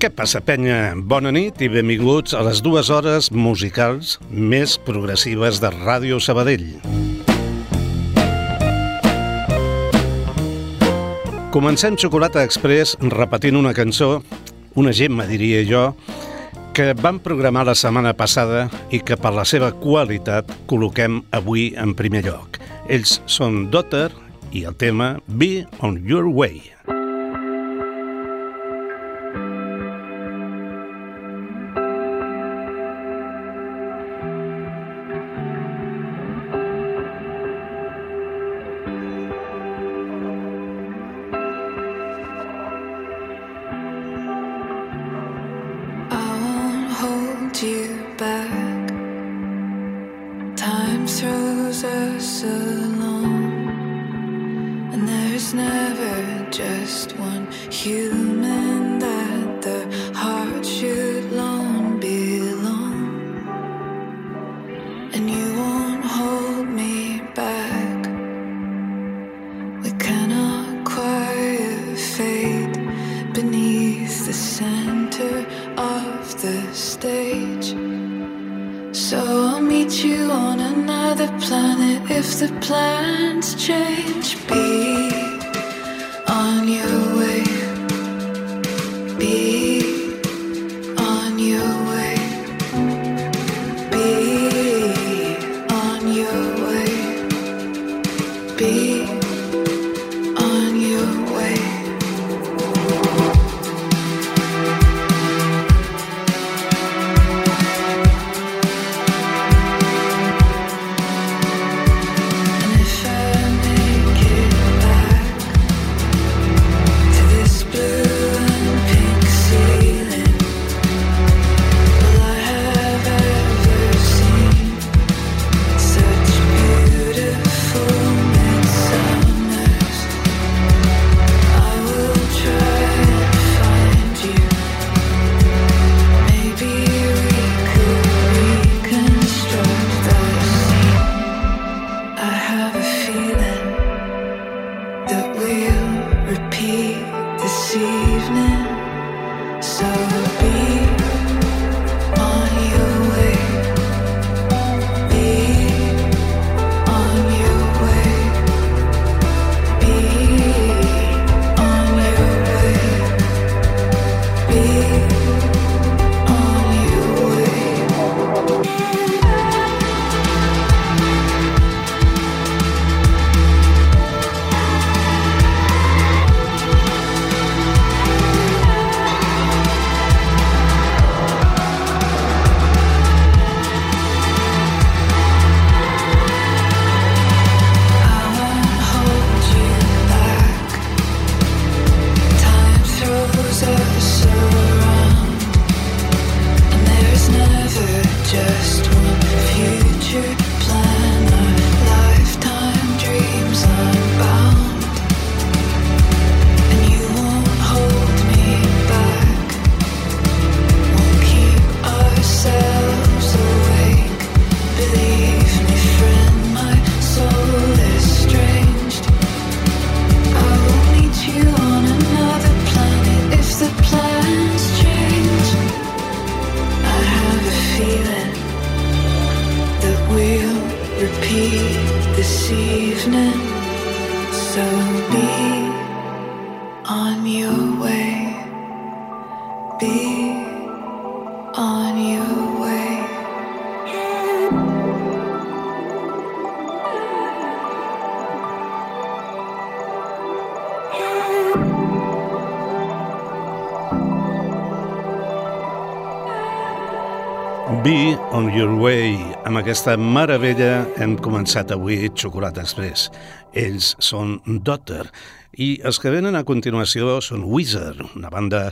Què passa, penya? Bona nit i benvinguts a les dues hores musicals més progressives de Ràdio Sabadell. Comencem Xocolata Express repetint una cançó, una gemma diria jo, que vam programar la setmana passada i que per la seva qualitat col·loquem avui en primer lloc. Ells són Dotter i el tema Be On Your Way. Be I'll meet you on another planet if the plans change. Be on your Aquesta meravella hem començat avui Xocolata Express. Ells són Dotter i els que venen a continuació són Wizard, una banda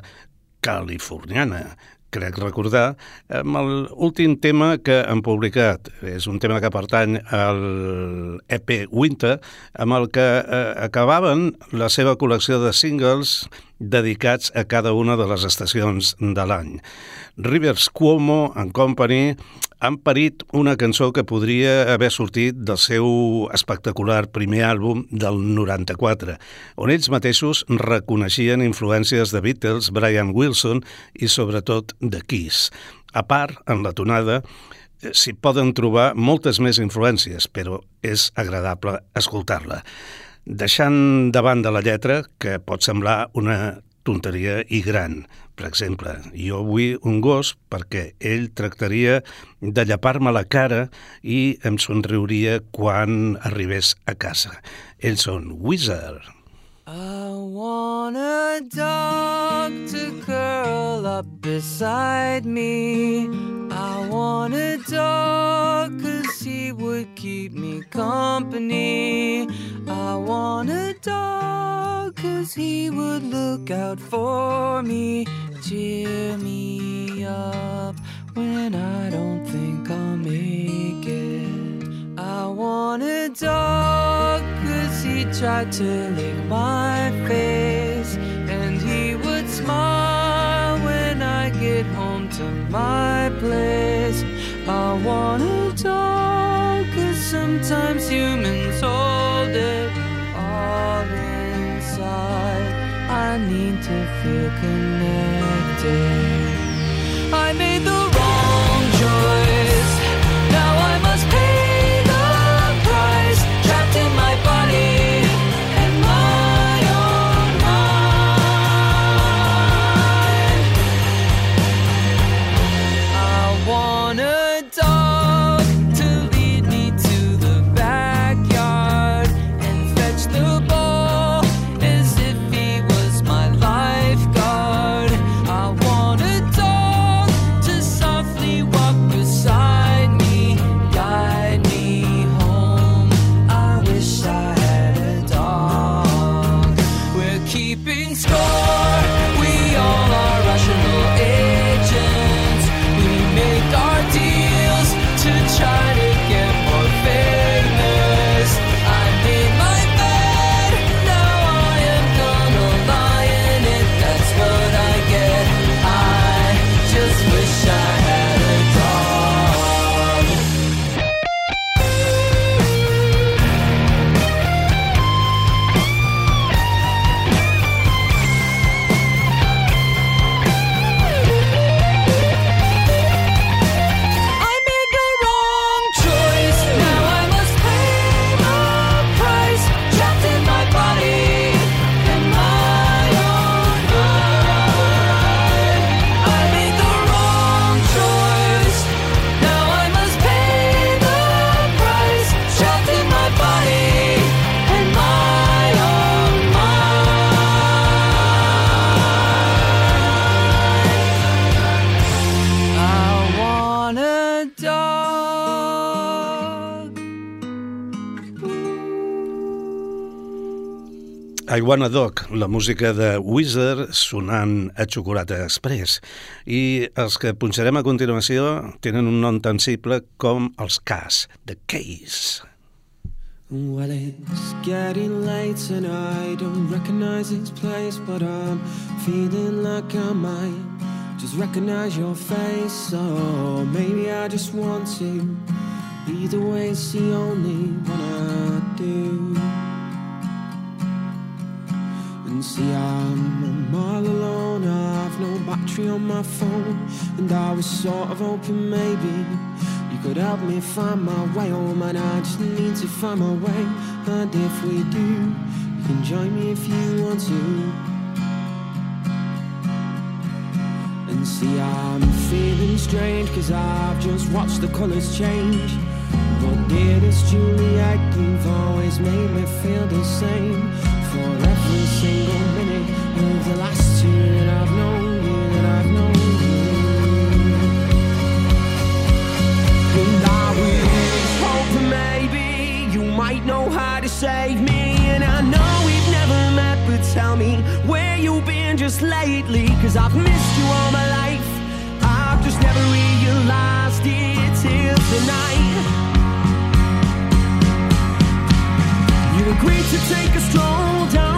californiana crec recordar, amb l'últim tema que han publicat. És un tema que pertany al EP Winter, amb el que eh, acabaven la seva col·lecció de singles dedicats a cada una de les estacions de l'any. Rivers Cuomo and Company han parit una cançó que podria haver sortit del seu espectacular primer àlbum del 94, on ells mateixos reconeixien influències de Beatles, Brian Wilson i sobretot de Kiss. A part, en la tonada, eh, s'hi poden trobar moltes més influències, però és agradable escoltar-la deixant de banda la lletra, que pot semblar una tonteria i gran. Per exemple, jo vull un gos perquè ell tractaria de llapar-me la cara i em somriuria quan arribés a casa. Ells són Wizard. I want a dog to curl up beside me. I want a dog cause he would keep me company. I want a dog cause he would look out for me, cheer me up when I don't think I'll make it. I want a dog cause he tried to lick my face and he would smile when I get home to my place. I want a dog cause sometimes humans hold it all inside. I need to feel connected. I made the keeping score. We all are I Wanna Dog, la música de Wizard sonant a Xocolata Express. I els que punxarem a continuació tenen un nom tan simple com els Cas, The Case. Well, it's getting late and I don't recognize this place, but I'm feeling like I might just recognize your face. So maybe I just want to. Either way, it's the only one I do. And see, I'm all alone. I've no battery on my phone, and I was sort of hoping maybe you could help me find my way oh, home. And I just need to find my way. And if we do, you can join me if you want to. And see, I'm feeling strange, cause I've just watched the colours change. But dearest Juliet, you've always made me feel the same. For every single minute of the last year that I've known you, that I've known you. And I maybe you might know how to save me. And I know we've never met, but tell me where you've been just lately. Cause I've missed you all my life. I've just never realized it till tonight. agreed to take a stroll down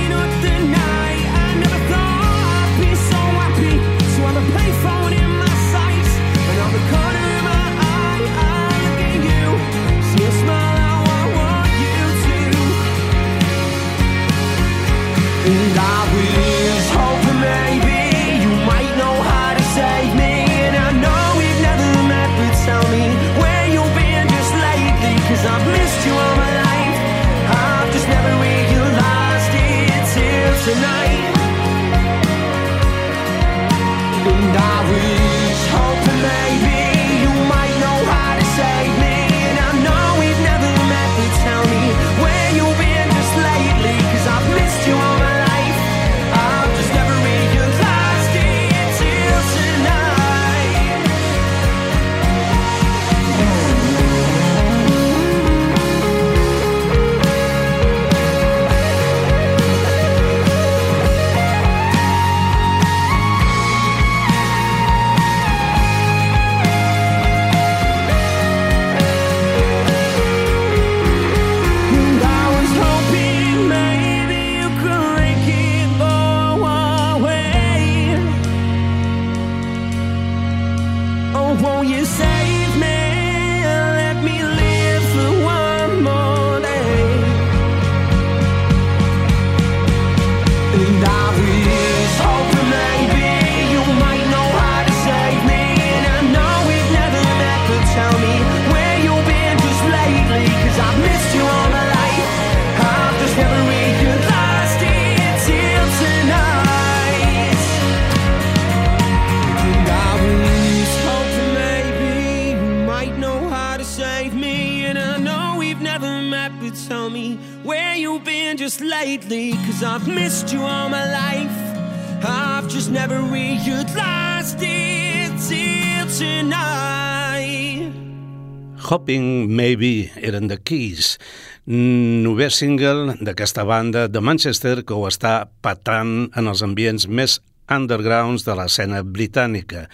single d'aquesta banda de Manchester que ho està patant en els ambients més undergrounds de l'escena britànica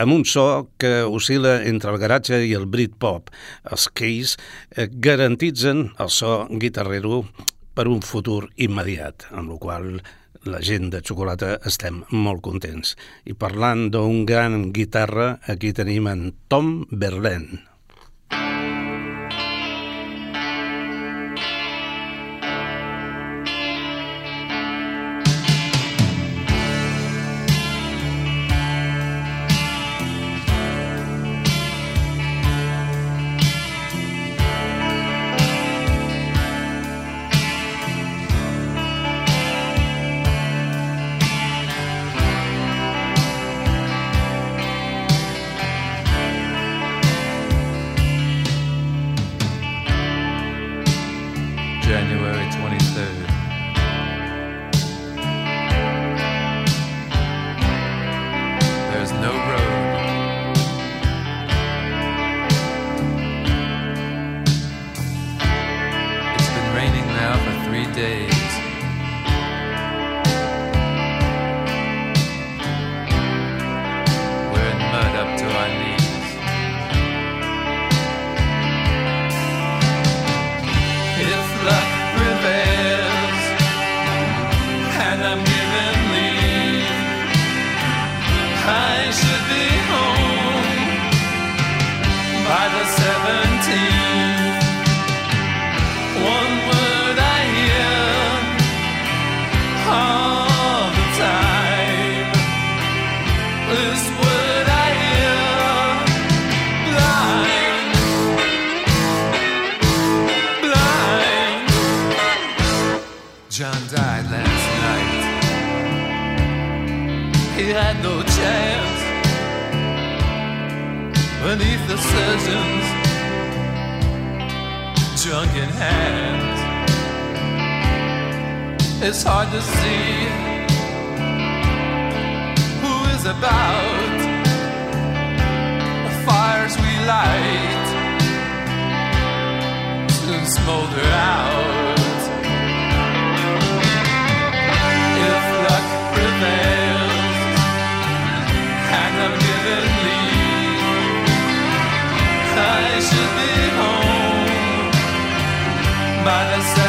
amb un so que oscil·la entre el garatge i el Britpop. Els Keys eh, garantitzen el so guitarrero per un futur immediat, amb el qual la gent de xocolata estem molt contents. I parlant d'un gran guitarra, aquí tenim en Tom Berlent. drunken hands. It's hard to see who is about the fires we light to smolder out. by the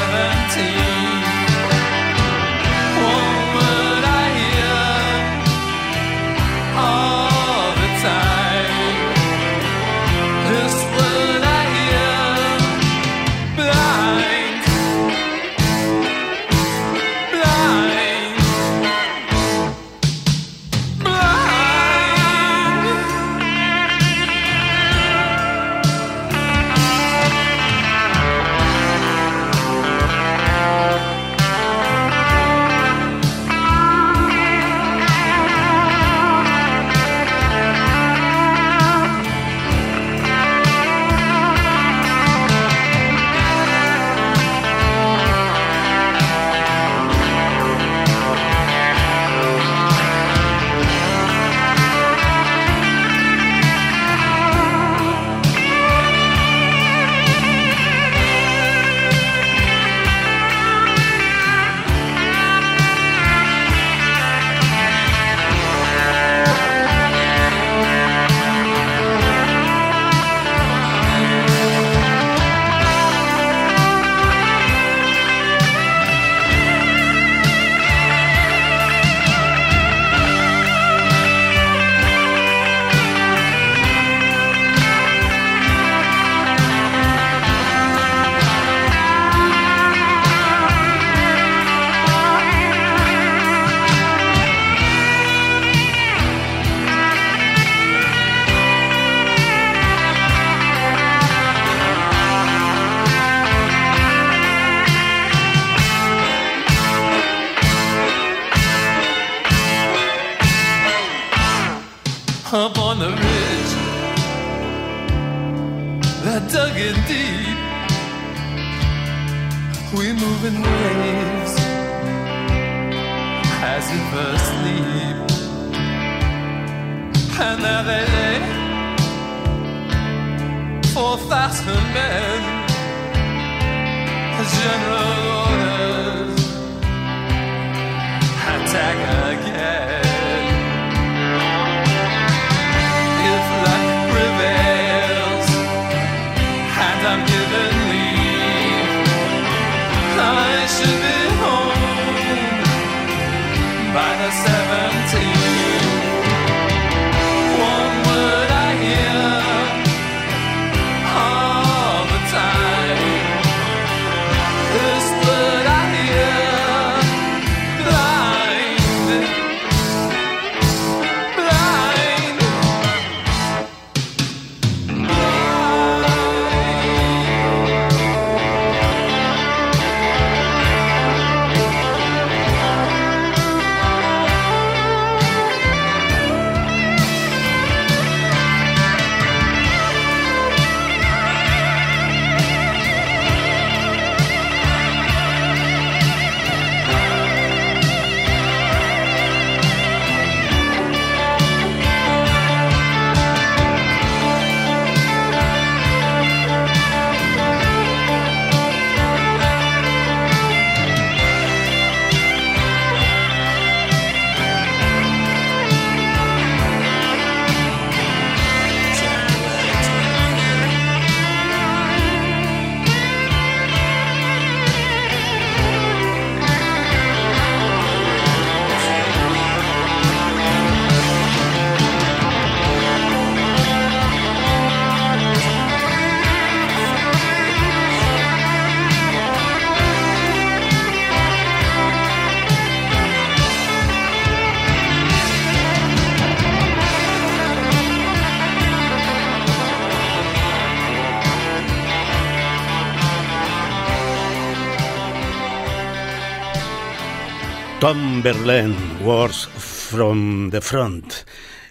Chamberlain, Wars from the Front.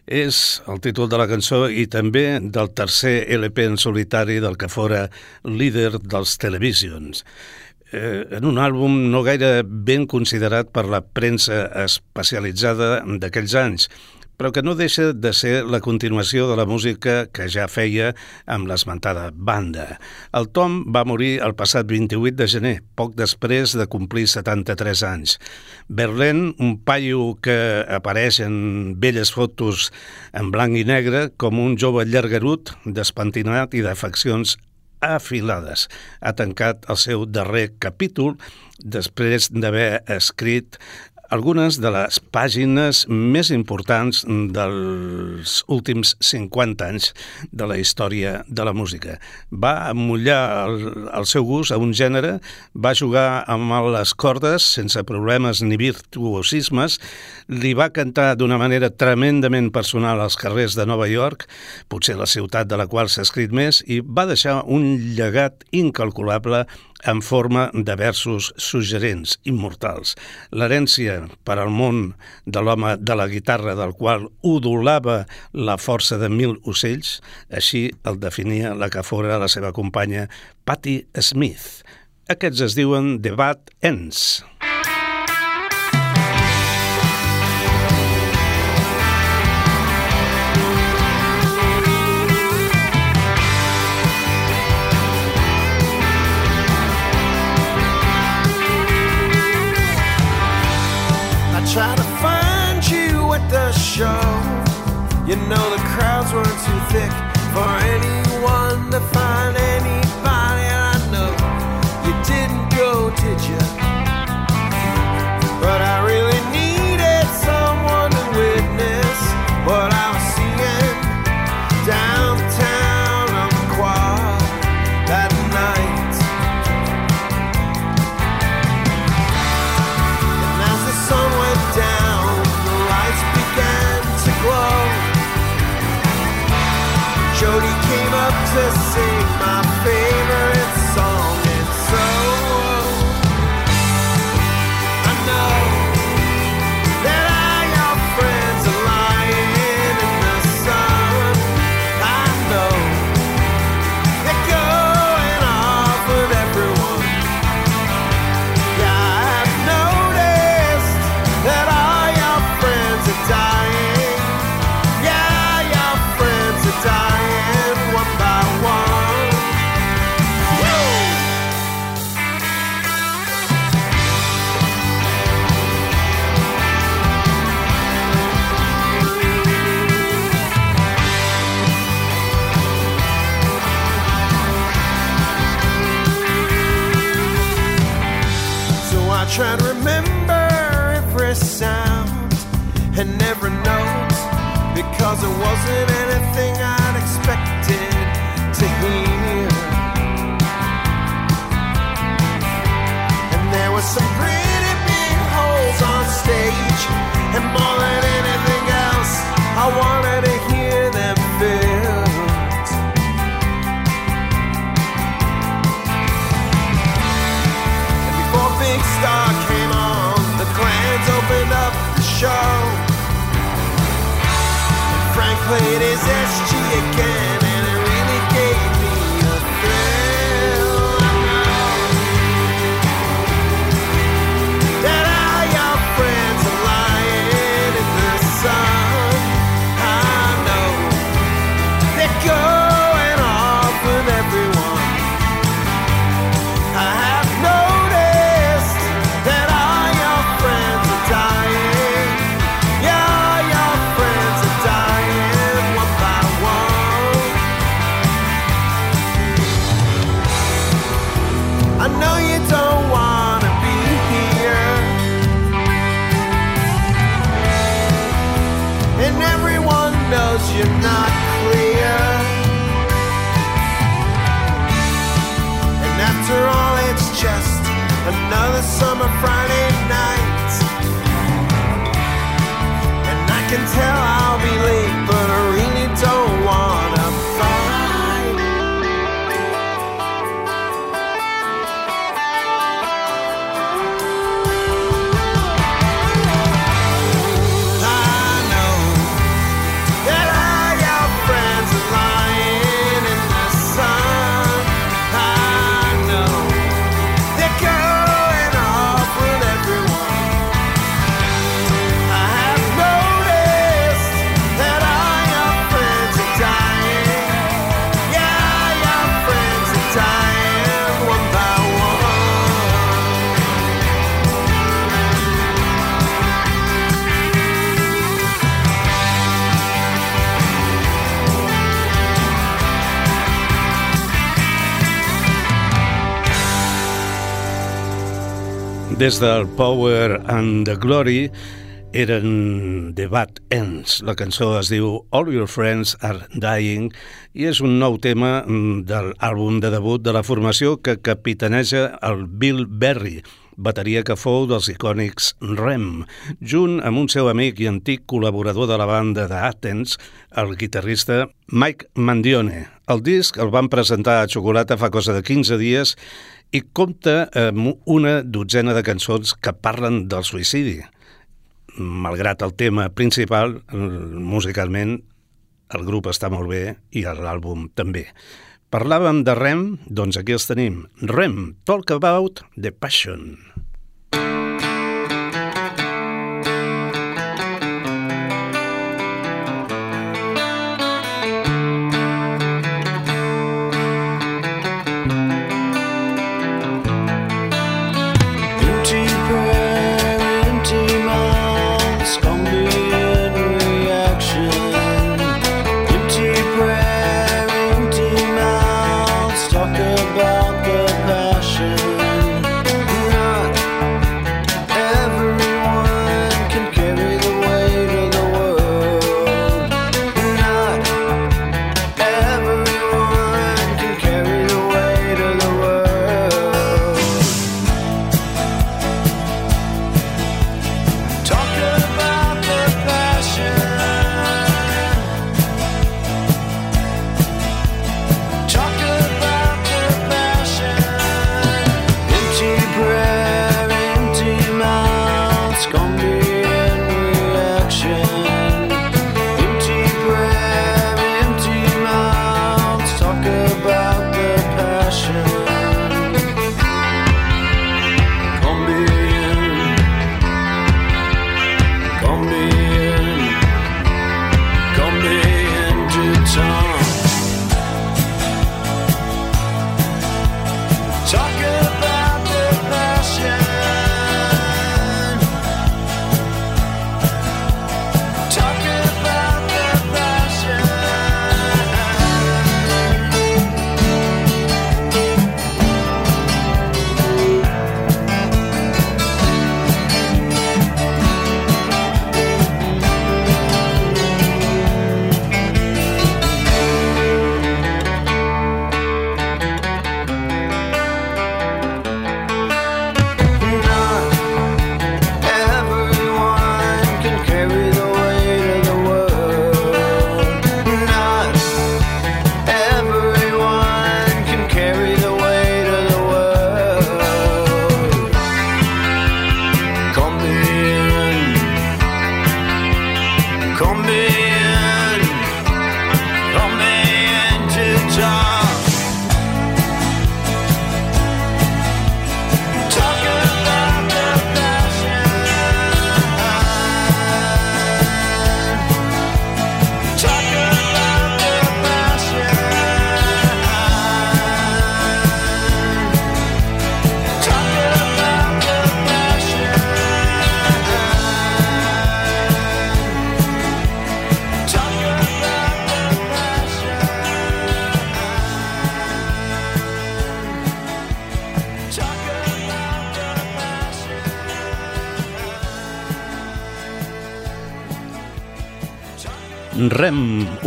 És el títol de la cançó i també del tercer LP en solitari del que fora líder dels Televisions. Eh, en un àlbum no gaire ben considerat per la premsa especialitzada d'aquells anys, però que no deixa de ser la continuació de la música que ja feia amb l'esmentada banda. El Tom va morir el passat 28 de gener, poc després de complir 73 anys. Berlín, un paio que apareix en velles fotos en blanc i negre com un jove llargarut, despentinat i d'afeccions afilades. Ha tancat el seu darrer capítol després d'haver escrit algunes de les pàgines més importants dels últims 50 anys de la història de la música. Va mullar el, el seu gust a un gènere, va jugar amb les cordes sense problemes ni virtuosismes, li va cantar d'una manera tremendament personal als carrers de Nova York, potser la ciutat de la qual s'ha escrit més, i va deixar un llegat incalculable en forma de versos suggerents, immortals. L'herència per al món de l'home de la guitarra del qual udolava la força de mil ocells, així el definia la que fora la seva companya Patti Smith. Aquests es diuen The Bad Ends. Show. You know the crowds weren't too thick for anyone summer Friday Des del Power and the Glory eren The Bad Ends. La cançó es diu All Your Friends Are Dying i és un nou tema mm, de l'àlbum de debut de la formació que capitaneja el Bill Berry, bateria que fou dels icònics Rem, junt amb un seu amic i antic col·laborador de la banda d'Athens, el guitarrista Mike Mandione. El disc el van presentar a Xocolata fa cosa de 15 dies i compta amb una dotzena de cançons que parlen del suïcidi. Malgrat el tema principal, musicalment, el grup està molt bé i l'àlbum també. Parlàvem de Rem, doncs aquí els tenim. Rem, Talk About the Passion.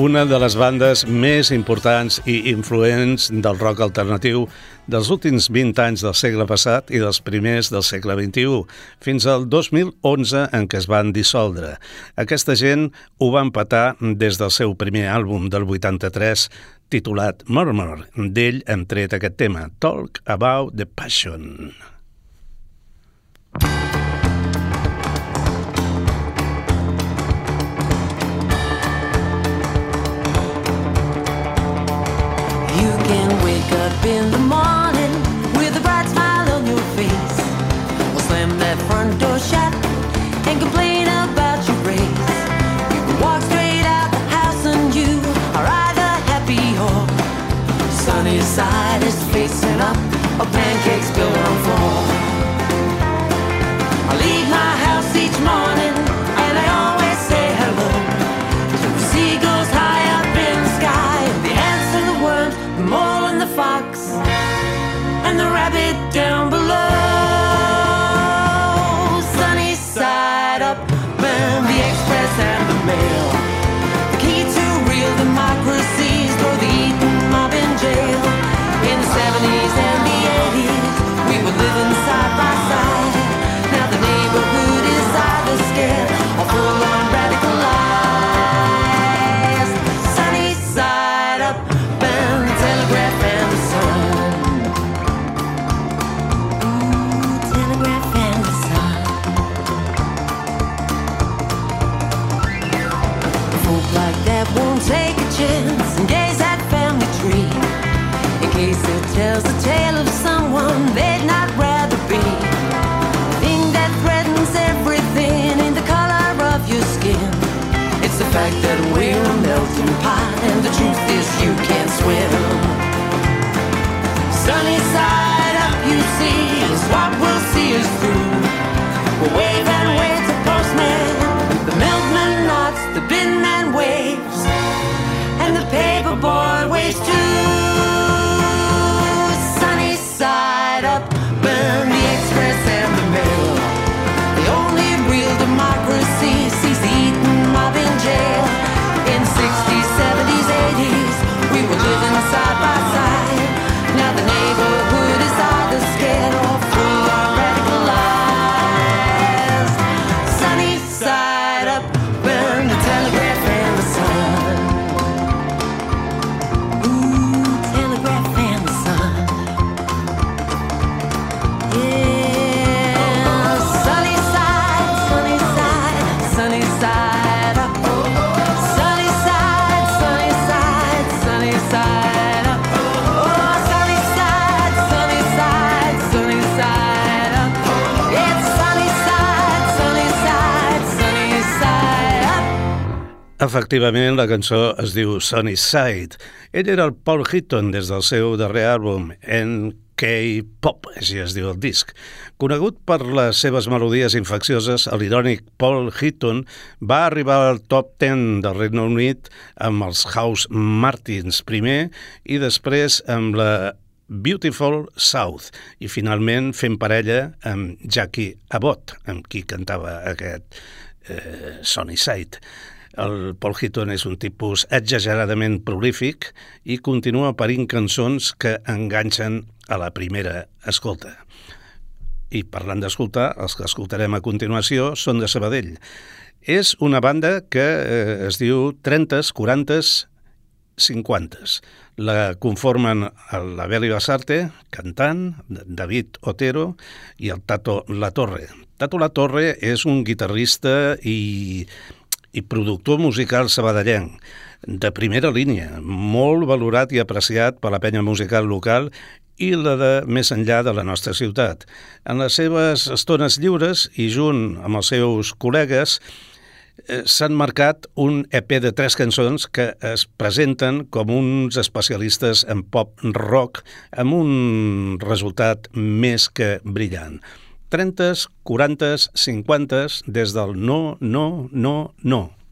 Una de les bandes més importants i influents del rock alternatiu dels últims 20 anys del segle passat i dels primers del segle XXI, fins al 2011 en què es van dissoldre. Aquesta gent ho va empatar des del seu primer àlbum del 83, titulat Murmur. D'ell hem tret aquest tema, Talk About the Passion. you can ways to Efectivament, la cançó es diu Sunny Side. Ell era el Paul Hitton des del seu darrer àlbum, K-Pop, així es diu el disc. Conegut per les seves melodies infeccioses, l'irònic Paul Hitton va arribar al top 10 del Regne Unit amb els House Martins primer i després amb la Beautiful South i finalment fent parella amb Jackie Abbott, amb qui cantava aquest eh, Sunny Side. El Paul Hitton és un tipus exageradament prolífic i continua parint cançons que enganxen a la primera escolta. I parlant d'escoltar, els que escoltarem a continuació són de Sabadell. És una banda que eh, es diu 30s, 40s, 50s. La conformen la Beli cantant, David Otero i el Tato La Torre. Tato La Torre és un guitarrista i i productor musical sabadellenc, de primera línia, molt valorat i apreciat per la penya musical local i la de més enllà de la nostra ciutat. En les seves estones lliures i junt amb els seus col·legues eh, s'han marcat un EP de tres cançons que es presenten com uns especialistes en pop rock amb un resultat més que brillant. 30s, 40s, 50s, des del no, no, no. No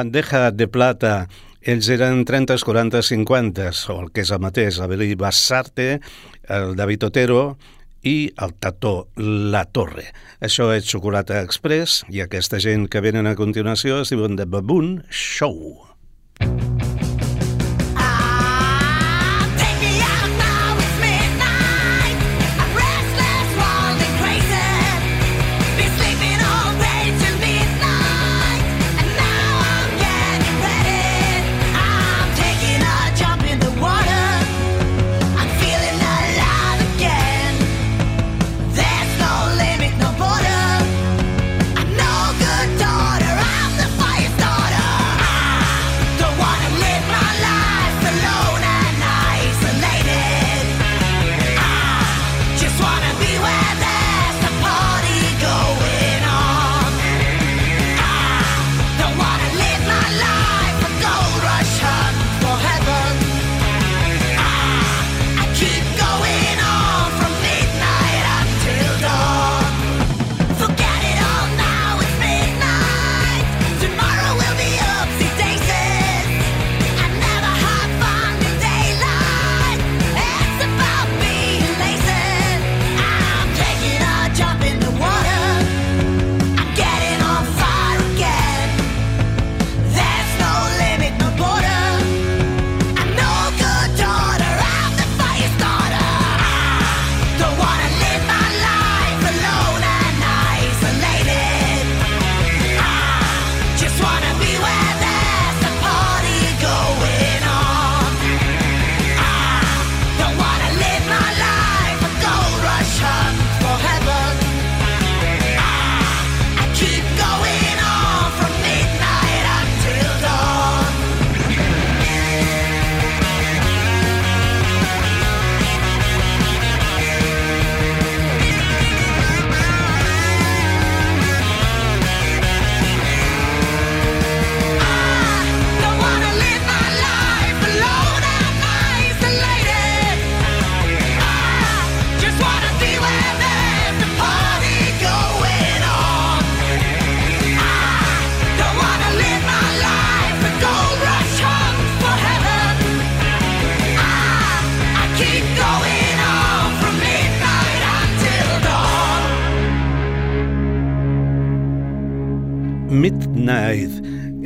Bandeja de plata. Ells eren 30, 40, 50, o el que és el mateix, la Beli Bassarte, el David Otero i el Tato La Torre. Això és Xocolata Express i aquesta gent que venen a continuació es diuen The Baboon Show. Take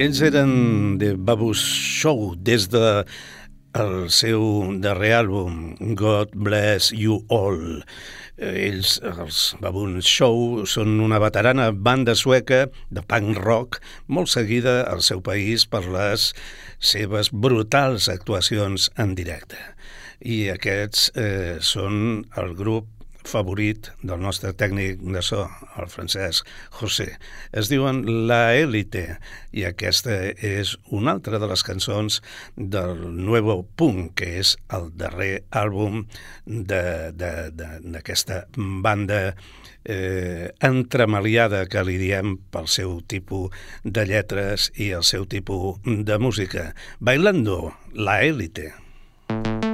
Ells eren de Babus Show des de el seu darrer àlbum, God Bless You All. Ells, els Baboon Show, són una veterana banda sueca de punk rock molt seguida al seu país per les seves brutals actuacions en directe. I aquests eh, són el grup favorit del nostre tècnic de so, el Francesc José. Es diuen La Élite i aquesta és una altra de les cançons del Nuevo Punk, que és el darrer àlbum d'aquesta banda eh, entremaliada que li diem pel seu tipus de lletres i el seu tipus de música. Bailando, La Élite. Perdón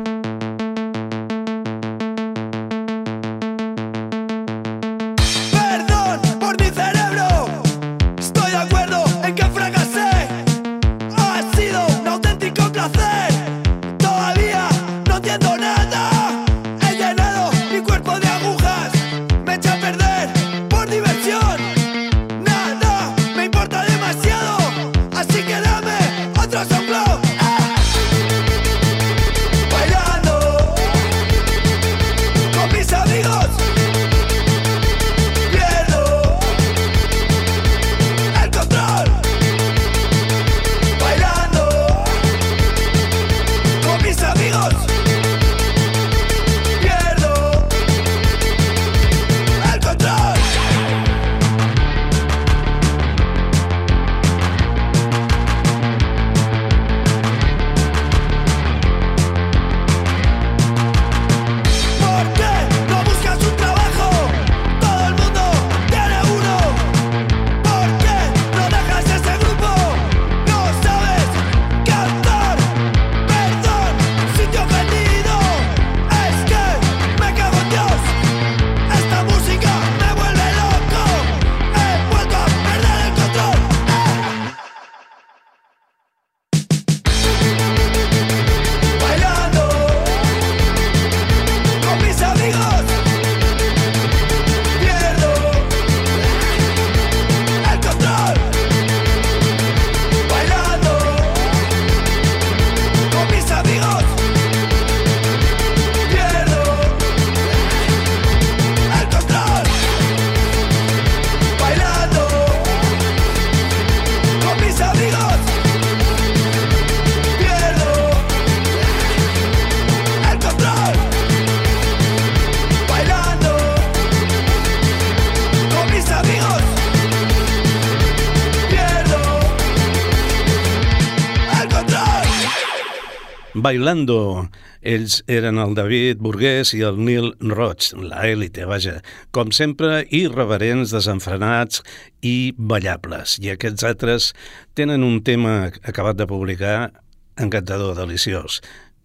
Bailando. Ells eren el David Burgués i el Neil Roig, la élite, vaja. Com sempre, irreverents, desenfrenats i ballables. I aquests altres tenen un tema acabat de publicar encantador, deliciós.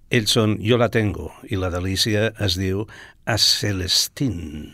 Ells són Jo la tengo i la delícia es diu A Celestín.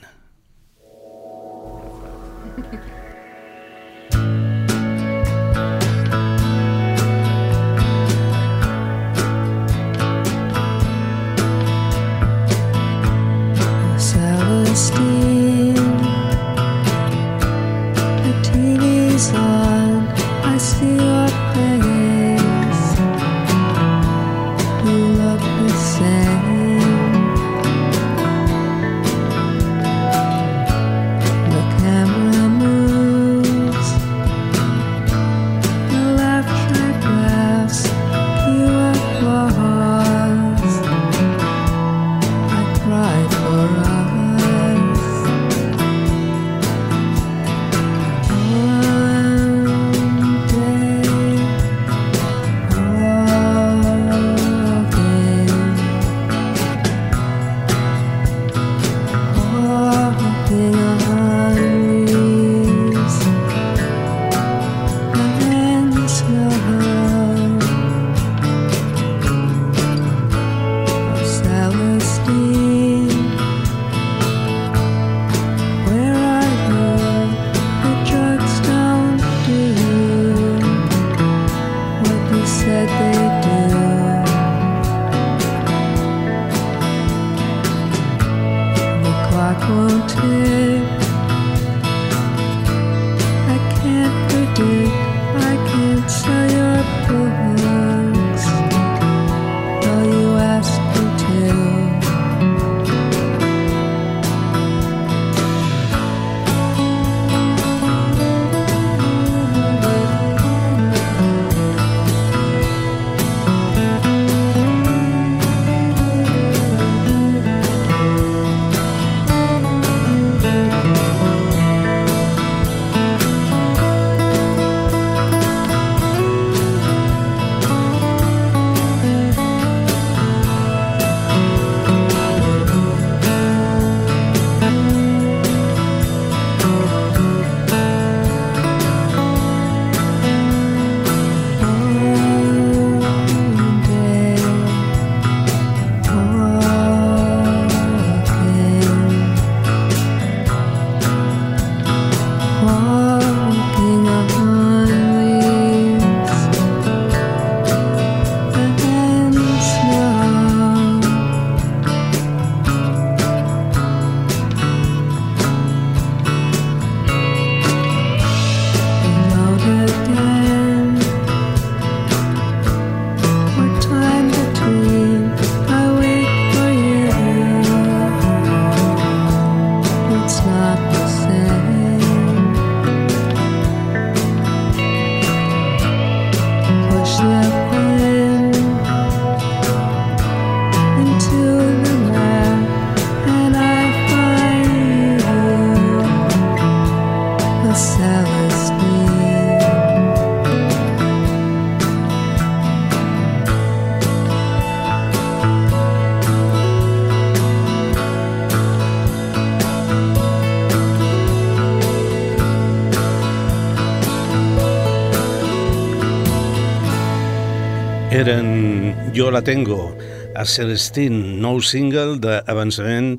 La tengo, a Celestine, nou single d'avançament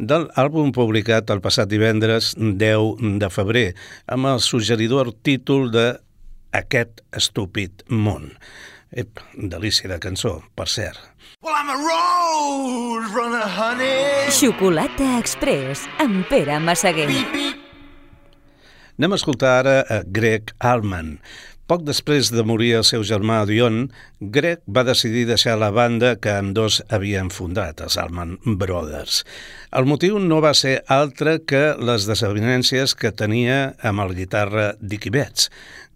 del àlbum publicat el passat divendres 10 de febrer, amb el suggeridor títol de Aquest estúpid món. Ep, delícia de cançó, per cert. Well, I'm a road runner, honey. Xocolata Express amb Pere Massaguer. Anem a escoltar ara a Greg Allman. Poc després de morir el seu germà Dion, Greg va decidir deixar la banda que amb dos havien fundat, els Allman Brothers. El motiu no va ser altre que les desavinències que tenia amb el guitarra Dickie Betts.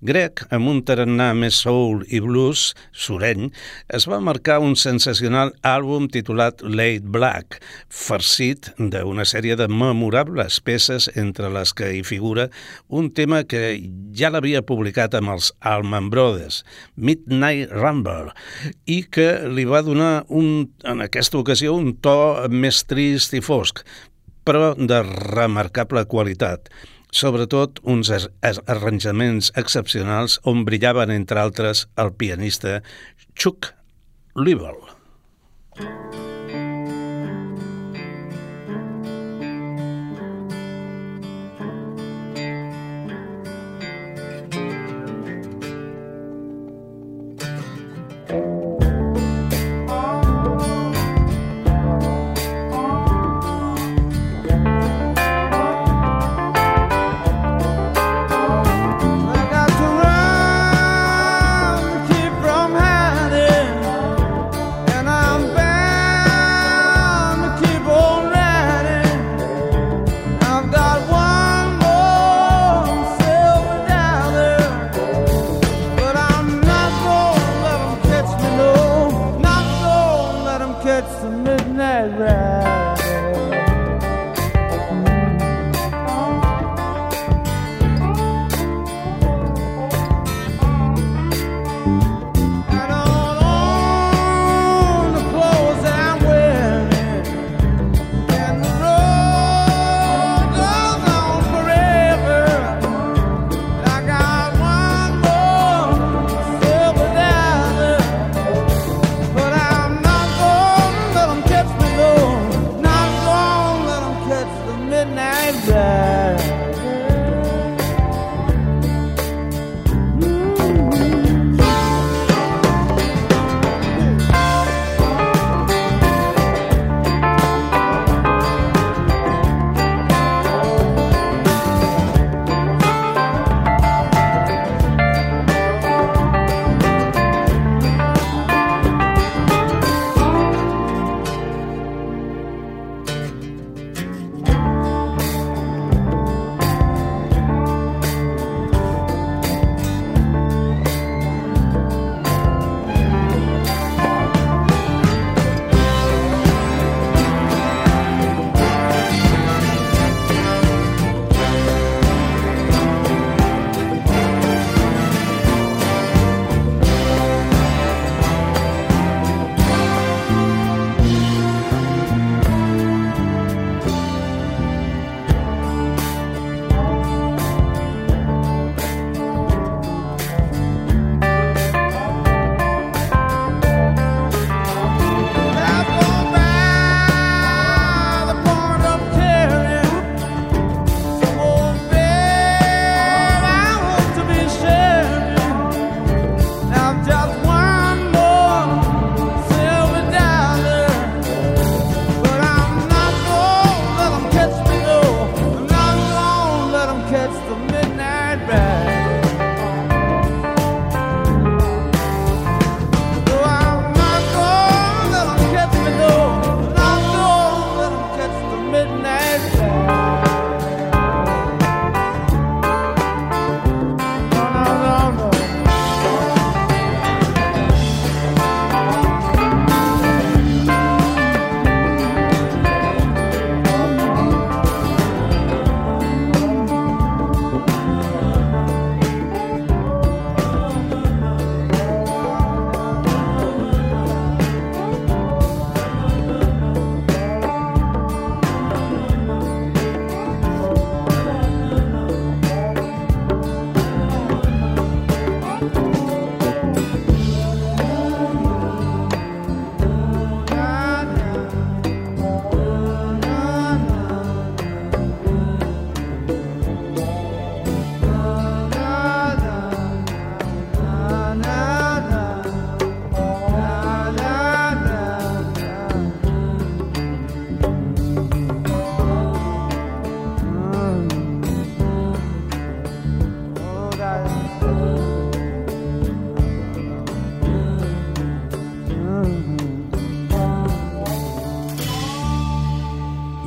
Greg, amb un tarannà més soul i blues sureny, es va marcar un sensacional àlbum titulat Late Black, farcit d'una sèrie de memorables peces entre les que hi figura un tema que ja l'havia publicat amb els Allman Brothers, Midnight Rumble, i que li va donar un, en aquesta ocasió un to més trist i fosc, però de remarcable qualitat sobretot uns ar- ar- arranjaments excepcionals on brillaven, entre altres, el pianista Chuck Leavell. I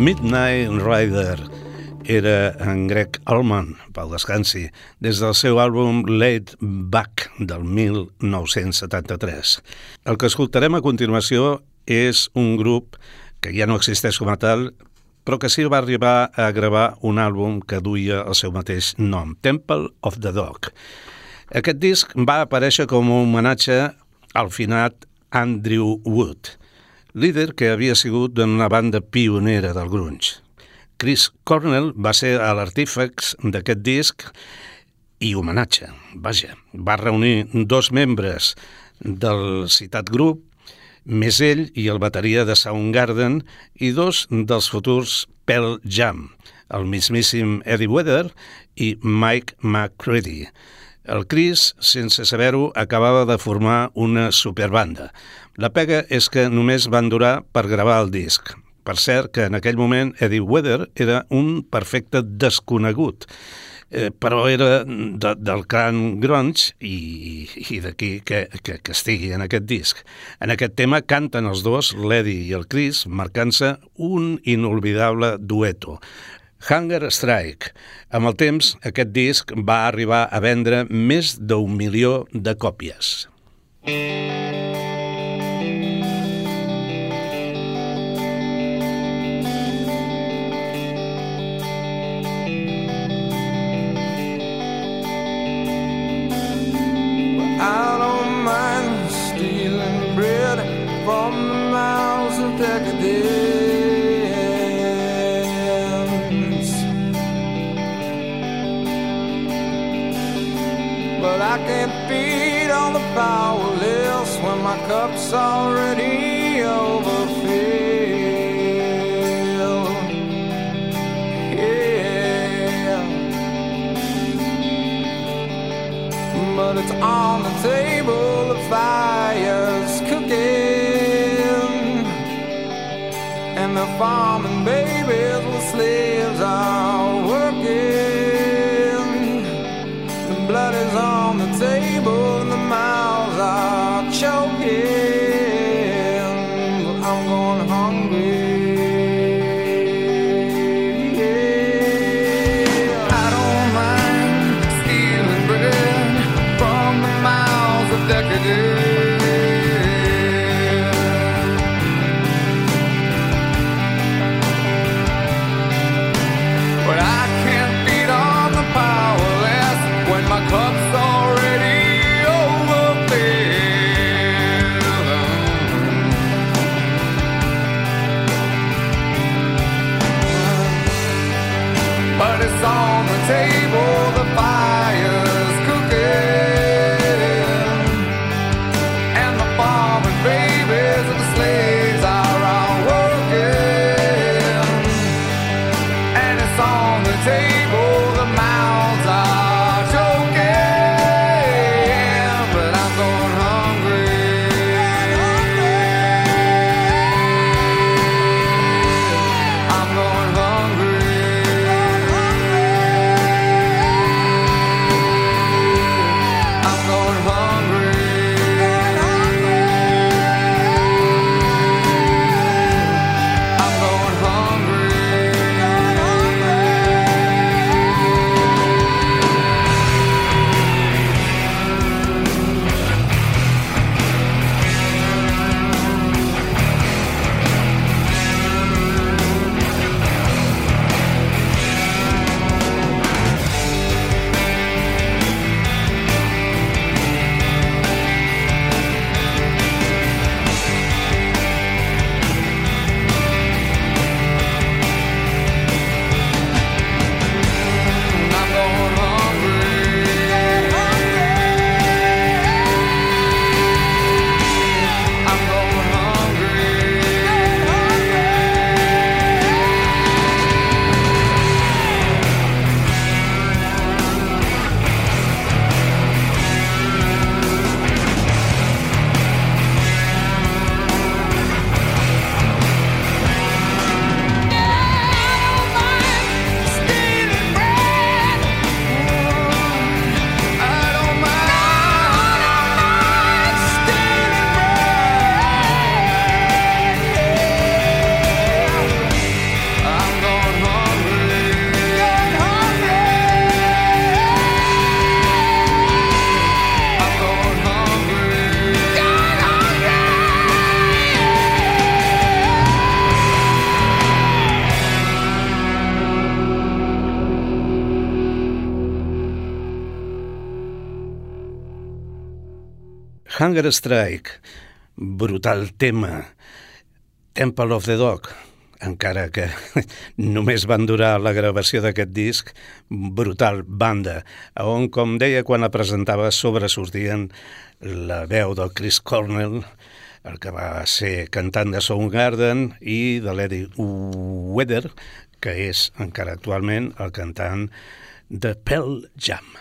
Midnight Rider era en Greg Allman, pel descansi, des del seu àlbum Laid Back del 1973. El que escoltarem a continuació és un grup que ja no existeix com a tal, però que sí va arribar a gravar un àlbum que duia el seu mateix nom, Temple of the Dog. Aquest disc va aparèixer com un homenatge al finat Andrew Wood, líder que havia sigut d'una banda pionera del grunge. Chris Cornell va ser a l'artífex d'aquest disc i homenatge, vaja, va reunir dos membres del citat grup, més ell i el bateria de Soundgarden i dos dels futurs Pearl Jam, el mismíssim Eddie Vedder i Mike McCready. El Chris, sense saber-ho, acabava de formar una superbanda. La pega és que només van durar per gravar el disc. Per cert, que en aquell moment Eddie Vedder era un perfecte desconegut, eh, però era de, del clan grunge i, i d'aquí que, que, que estigui en aquest disc. En aquest tema canten els dos, l'Eddie i el Chris, marcant-se un inolvidable dueto. Hunger Strike. Amb el temps, aquest disc va arribar a vendre més d'un milió de còpies. I farming babies with slaves are working. The blood is on the table, and the mouths are on Hunger Strike, brutal tema. Temple of the Dog, encara que només van durar la gravació d'aquest disc, brutal banda, on, com deia quan la presentava, sobresortien la veu del Chris Cornell, el que va ser cantant de Soundgarden, i de l'Eddie Vedder, que és encara actualment el cantant de Pearl Jam.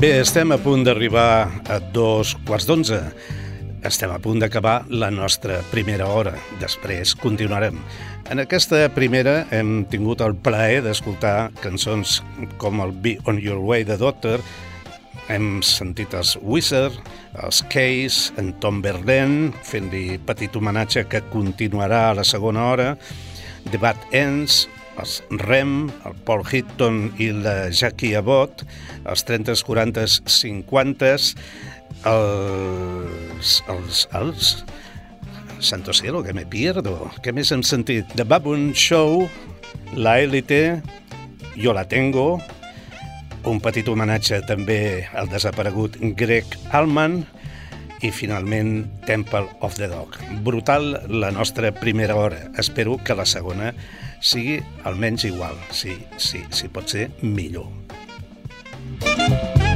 Bé, estem a punt d'arribar a dos quarts d'onze. Estem a punt d'acabar la nostra primera hora. Després continuarem. En aquesta primera hem tingut el plaer d'escoltar cançons com el Be On Your Way de Doctor, hem sentit els Wizard, els Case, en Tom Verlaine, fent-li petit homenatge que continuarà a la segona hora, The Bad Ends, els Rem, el Paul Hitton i la Jackie Abbott, els 30s, 40s, 50s, els... els... els... Santo cielo, que me pierdo. Què més hem sentit? The Baboon Show, La Élite, Jo la tengo, un petit homenatge també al desaparegut Greg Allman i finalment Temple of the Dog. Brutal la nostra primera hora. Espero que la segona sigui almenys igual, si, si, si pot ser millor. You.